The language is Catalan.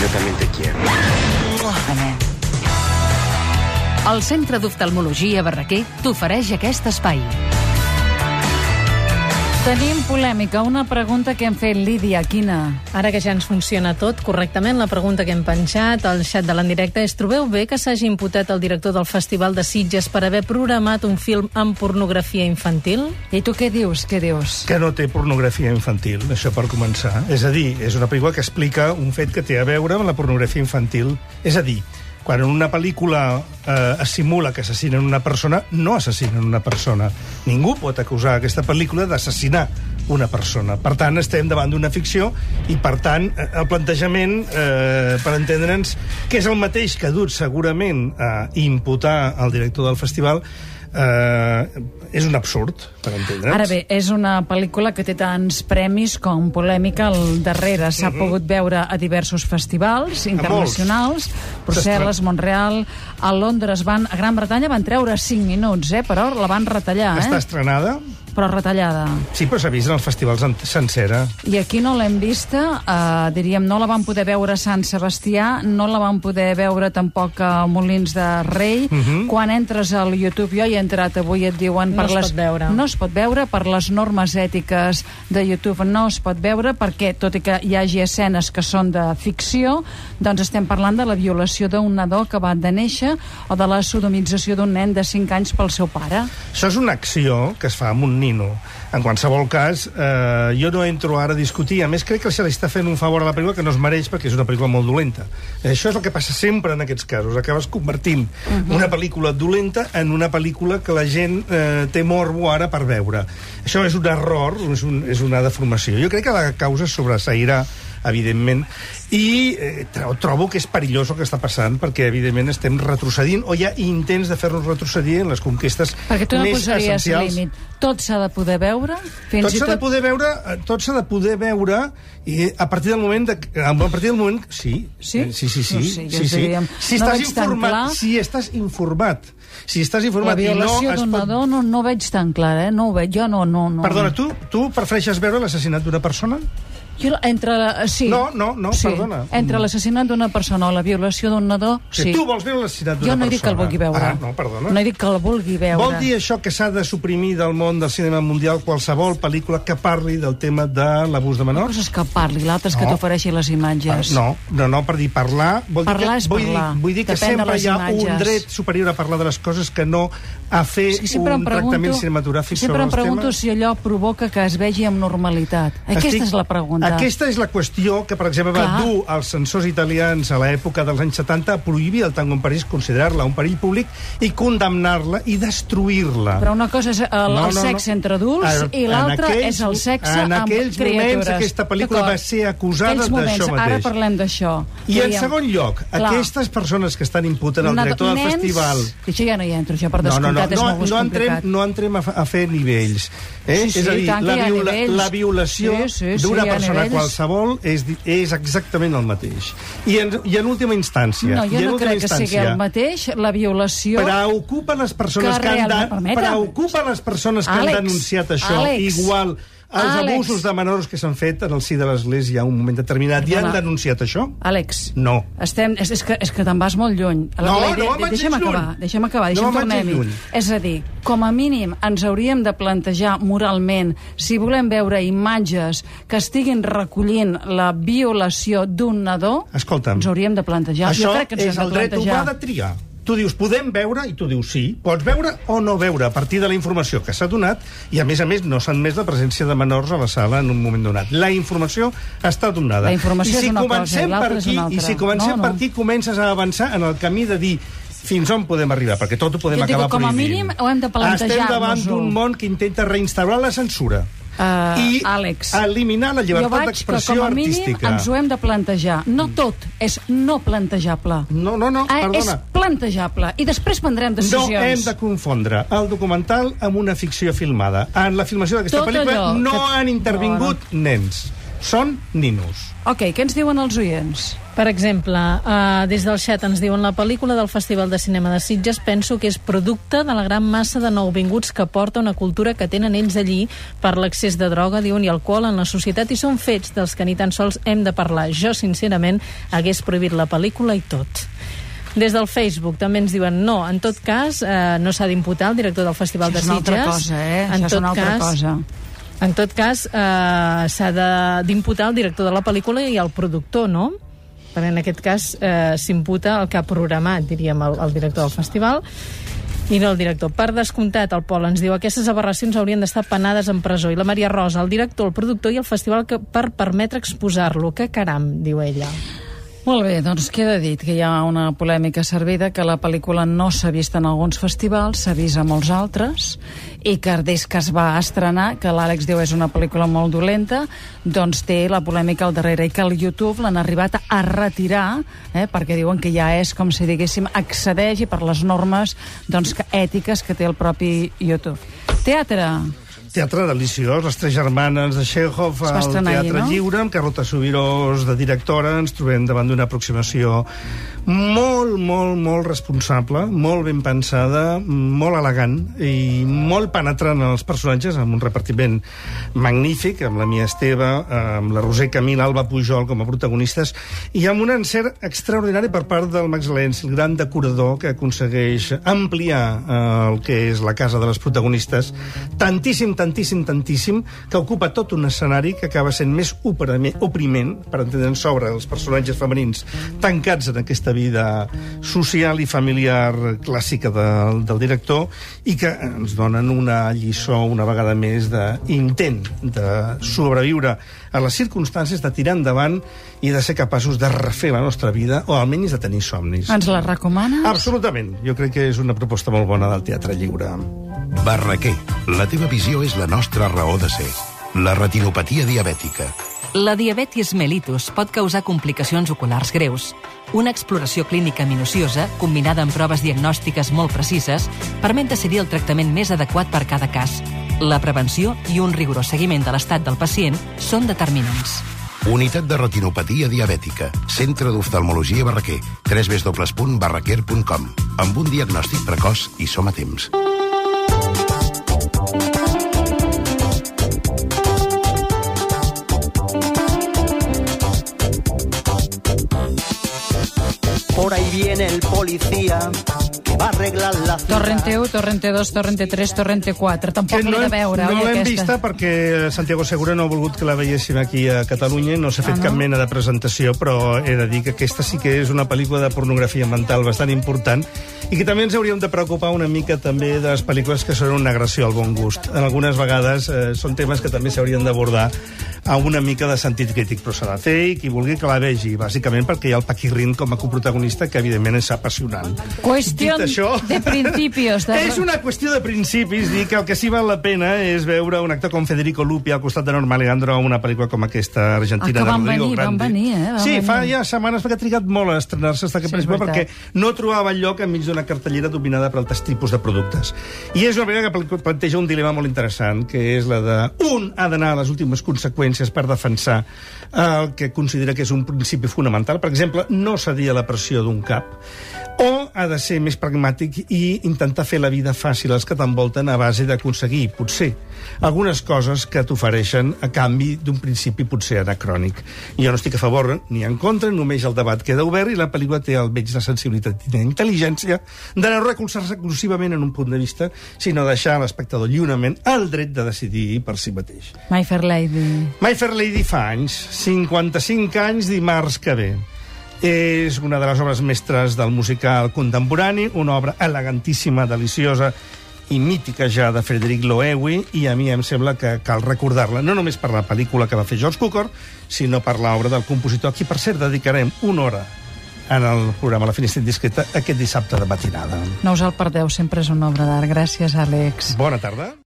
Yo también te quiero. El Centre d'Oftalmologia Barraquer t'ofereix aquest espai. Tenim polèmica, una pregunta que hem fet Lídia Quina. Ara que ja ens funciona tot correctament, la pregunta que hem penjat al xat de l'endirecte és trobeu bé que s'hagi imputat el director del Festival de Sitges per haver programat un film amb pornografia infantil? I tu què dius, què dius? que no té pornografia infantil, això per començar. És a dir, és una pel·lícula que explica un fet que té a veure amb la pornografia infantil. És a dir, quan en una pel·lícula eh, es simula que assassinen una persona, no assassinen una persona. Ningú pot acusar aquesta pel·lícula d'assassinar una persona. Per tant, estem davant d'una ficció i, per tant, eh, el plantejament, eh, per entendre'ns, que és el mateix que ha dut segurament a imputar al director del festival, eh, és un absurd, per entendre'ns. Ara bé, és una pel·lícula que té tants premis com polèmica al darrere. S'ha pogut veure a diversos festivals internacionals, Brussel·les, Montreal, a Londres, van, a Gran Bretanya van treure 5 minuts, eh, però la van retallar, Està eh? estrenada? Però retallada. Sí, però s'ha vist en els festivals en- sencera. I aquí no l'hem vista, eh, diríem, no la vam poder veure a Sant Sebastià, no la vam poder veure tampoc a Molins de Rei. Quan entres al YouTube, jo hi he entrat avui, et diuen... No per es les, pot veure. No es pot veure per les normes ètiques de YouTube, no es pot veure perquè, tot i que hi hagi escenes que són de ficció, doncs estem parlant de la violació d'un nadó acabat de néixer o de la sodomització d'un nen de 5 anys pel seu pare. Això és una acció que es fa amb un nino. En qualsevol cas, eh, jo no entro ara a discutir. A més, crec que se li està fent un favor a la pel·lícula que no es mereix perquè és una pel·lícula molt dolenta. Això és el que passa sempre en aquests casos. Acabes convertint una pel·lícula dolenta en una pel·lícula que la gent eh, té morbo ara per veure. Això és un error, és, un, és una deformació. Jo crec que la causa sobreseirà evidentment, i eh, tro- trobo que és perillós el que està passant, perquè, evidentment, estem retrocedint, o hi ha intents de fer-nos retrocedir en les conquestes Perquè tu no més posaries essencials. límit. Tot s'ha de poder veure, fins Tot s'ha tot... de poder veure, eh, tot s'ha de poder veure i a partir del moment de, a partir del moment sí, Sí? eh, sí, sí, sí, No jo sí, sí. diríem, Si no estàs informat, clar. si estàs informat, si estàs La informat i no violació es d'un pot... nadó no, no veig tan clara, eh? No ho veig, jo no, no, no. Perdona, tu, tu prefereixes veure l'assassinat d'una persona? Jo, entre la, sí. No, no, no, sí. perdona. Entre l'assassinat d'una persona o la violació d'un nadó, sí. Si tu vols veure l'assassinat d'una Jo no he persona... dit que el vulgui veure. Ah, no, perdona. No he dit que el vulgui veure. Vol dir això que s'ha de suprimir del món del cinema mundial qualsevol pel·lícula que parli del tema de l'abús de menors? cosa és que parli, l'altra és que No. t'ofereixi les imatges. No, no, no, per dir parlar... Vol Parlar dir és que, vull parlar. Dir, vull dir que Depèn de sempre hi ha imatges. un dret superior a parlar de les coses que no a fer És que sempre un em pregunto, tractament cinematogràfic sempre sobre em els pregunto temes. si allò provoca que es vegi amb normalitat. Aquesta Estic- és la pregunta. Aquesta és la qüestió que, per exemple, va Clar. dur als censors italians a l'època dels anys 70 a prohibir el tango en París, considerar-la un perill públic i condemnar-la i destruir-la. Però una cosa és el, No, el no, sexe no. entre adults En- i en l'altra aquells- és el sexe en amb aquells criatures. moments aquesta pel·lícula va ser acusada Aquells d'això Ara mateix. parlem d'això. I en Diríem, segon lloc, clar, aquestes persones que estan imputant al una- director del nens, festival... Això ja no hi entro, això per No, no, no, descomptat és no, molt més no, entrem, no entrem a, a fer nivells. Eh? Sí, sí, és a dir, tant la, viola, la violació Sí, sí, sí, d'una ha persona nivells. qualsevol és, és exactament el mateix. I en, i en última instància... No, jo en no crec que sigui el mateix. La violació... Preocupa les persones Que que, han de, preocupa les persones que Àlex, han denunciat això, Àlex, igual els Àlex. abusos de menors que s'han fet en el si de l'Església a un moment determinat i han denunciat això? Àlex, No. estem, és, és, que, és que te'n vas molt lluny. La, No, la idea, no deixa'm acabar, deixa'm acabar, No deixa'm vaig tornar-hi. És a dir, com a mínim ens hauríem de plantejar moralment si volem veure imatges que estiguin recollint la violació d'un nadó, Escolta'm. ens hauríem de plantejar. Això jo crec que ens és hem el dret plantejar. humà de triar. Tu dius, podem veure? I tu dius, sí. Pots veure o no veure a partir de la informació que s'ha donat i, a més a més, no s'ha admès la presència de menors a la sala en un moment donat. La informació està donada. La informació I si és una cosa comencem l'altra per és aquí, una altra. I si comencem No, no. per aquí, comences a avançar en el camí de dir fins on podem arribar, perquè tot ho podem Jo dic acabar que com a prohibint. mínim ho hem de plantejar-nos-ho. Estem davant d'un món que intenta reinstaurar la censura. Uh, I Àlex, eliminar la jo llibertat d'expressió artística. ens ho hem de plantejar. No tot és no plantejable. No, no, no, Ah, és perdona. plantejable. I després prendrem decisions. No hem de confondre el documental amb una ficció filmada. En la filmació d'aquesta pel·lícula no que- han intervingut nens. Són ninos. Ok, què ens diuen els oients? Per exemple, uh, des del xat ens diuen la pel·lícula del Festival de Cinema de Sitges penso que és producte de la gran massa de nouvinguts que porta una cultura que tenen ells allí per l'accés de droga, diuen, i alcohol en la societat i són fets dels que ni tan sols hem de parlar. Jo, sincerament, hagués prohibit la pel·lícula i tot. Des del Facebook també ens diuen no, en tot cas, eh, no s'ha d'imputar el director del Festival Això de és una Sitges. altra cosa, eh? En Això és una altra cas, cosa. En tot cas, eh, s'ha de- d'imputar el director de la pel·lícula i el productor, no? Perquè en aquest cas eh, s'imputa el que ha programat, diríem, el, el director del festival i no el director. Per descomptat, el Pol ens diu aquestes aberracions haurien d'estar penades en presó. I la Maria Rosa, el director, el productor i el festival que, per permetre exposar-lo. Que caram, diu ella. Molt bé, doncs queda dit que hi ha una polèmica servida, que la pel·lícula no s'ha vist en alguns festivals, s'ha vist a molts altres, i que des que es va estrenar, que l'Àlex diu és una pel·lícula molt dolenta, doncs té la polèmica al darrere, i que el YouTube l'han arribat a retirar, eh, perquè diuen que ja és, com si diguéssim, accedeix i per les normes doncs, que, ètiques que té el propi YouTube. Teatre. Teatre deliciós, les tres germanes de Chekhov al Teatre no? Lliure, amb Carlota Subirós de directora, ens trobem davant d'una aproximació molt, molt, molt responsable, molt ben pensada, molt elegant i molt penetrant en els personatges, amb un repartiment magnífic, amb la Mia Esteve, amb la Roser Camil, Alba Pujol com a protagonistes, i amb un encert extraordinari per part del Max Lenz, el gran decorador que aconsegueix ampliar eh, el que és la casa de les protagonistes, tantíssim, tantíssim, tantíssim, que ocupa tot un escenari que acaba sent més opriment, per entendre'n sobre els personatges femenins tancats en aquesta vida social i familiar clàssica del, del director i que ens donen una lliçó una vegada més d'intent de sobreviure a les circumstàncies, de tirar endavant i de ser capaços de refer la nostra vida o almenys de tenir somnis. Ens la recomanes? Absolutament. Jo crec que és una proposta molt bona del Teatre Lliure. Barraquer, la teva visió és la nostra raó de ser. La retinopatia diabètica. La diabetis mellitus pot causar complicacions oculars greus. Una exploració clínica minuciosa, combinada amb proves diagnòstiques molt precises, permet decidir el tractament més adequat per cada cas. La prevenció i un rigorós seguiment de l'estat del pacient són determinants. Unitat de retinopatia diabètica. Centre d'oftalmologia Barraquer. www.barraquer.com Amb un diagnòstic precoç i som a temps. Por ahí viene el policía va arreglar la ciudad. Torrente 1, Torrente 2, Torrente 3, Torrente 4. Tampoc l'he de veure, no oi, l'hem vista perquè Santiago Segura no ha volgut que la veiéssim aquí a Catalunya, no s'ha fet Ah, no? cap mena de presentació, però he de dir que aquesta sí que és una pel·lícula de pornografia mental bastant important i que també ens hauríem de preocupar una mica també de les pel·lícules que són una agressió al bon gust. En algunes vegades eh, són temes que també s'haurien d'abordar amb una mica de sentit crític, però s'ha de fer i qui vulgui que la vegi, bàsicament perquè hi ha el Paquirrin com a coprotagonista que evidentment és apassionant. Qüestió això- de principios. De... És una qüestió de principis, dir que el que sí val la pena és veure un actor com Federico Lupi al costat de Norma Leandro en una pel·lícula com aquesta argentina Ah, que de van Rodrigo venir, van Grande. venir, eh? Van sí, venir. fa ja setmanes perquè ha trigat molt a estrenar-se esta Sí, pel·lícula perquè no trobava lloc enmig d'una cartellera dominada per altres tipus de productes. I és una pel·lícula que pl- planteja un dilema molt interessant, que és la de un ha d'anar a les últimes conseqüències per defensar el que considera que és un principi fonamental. Per exemple, no cedir a la pressió d'un cap o ha de ser més pragmàtic i intentar fer la vida fàcil als que t'envolten a base d'aconseguir, potser, algunes coses que t'ofereixen a canvi d'un principi potser anacrònic. Jo no estic a favor ni en contra, només el debat queda obert i la pel·lícula té almenys la sensibilitat i la intel·ligència de no recolzar-se exclusivament en un punt de vista, sinó deixar a l'espectador lliurement el dret de decidir per si mateix. My Fair Lady. My Fair Lady fa anys, 55 anys dimarts que ve. És una de les obres mestres del musical contemporani, una obra elegantíssima, deliciosa i mítica ja de Frederic Loewi, i a mi em sembla que cal recordar-la, no només per la pel·lícula que va fer George Cukor, sinó per l'obra del compositor, a qui, per cert, dedicarem una hora en el programa La Finestra Indiscreta aquest dissabte de matinada. No us el perdeu, sempre és una obra d'art. Gràcies, Àlex. Bona tarda.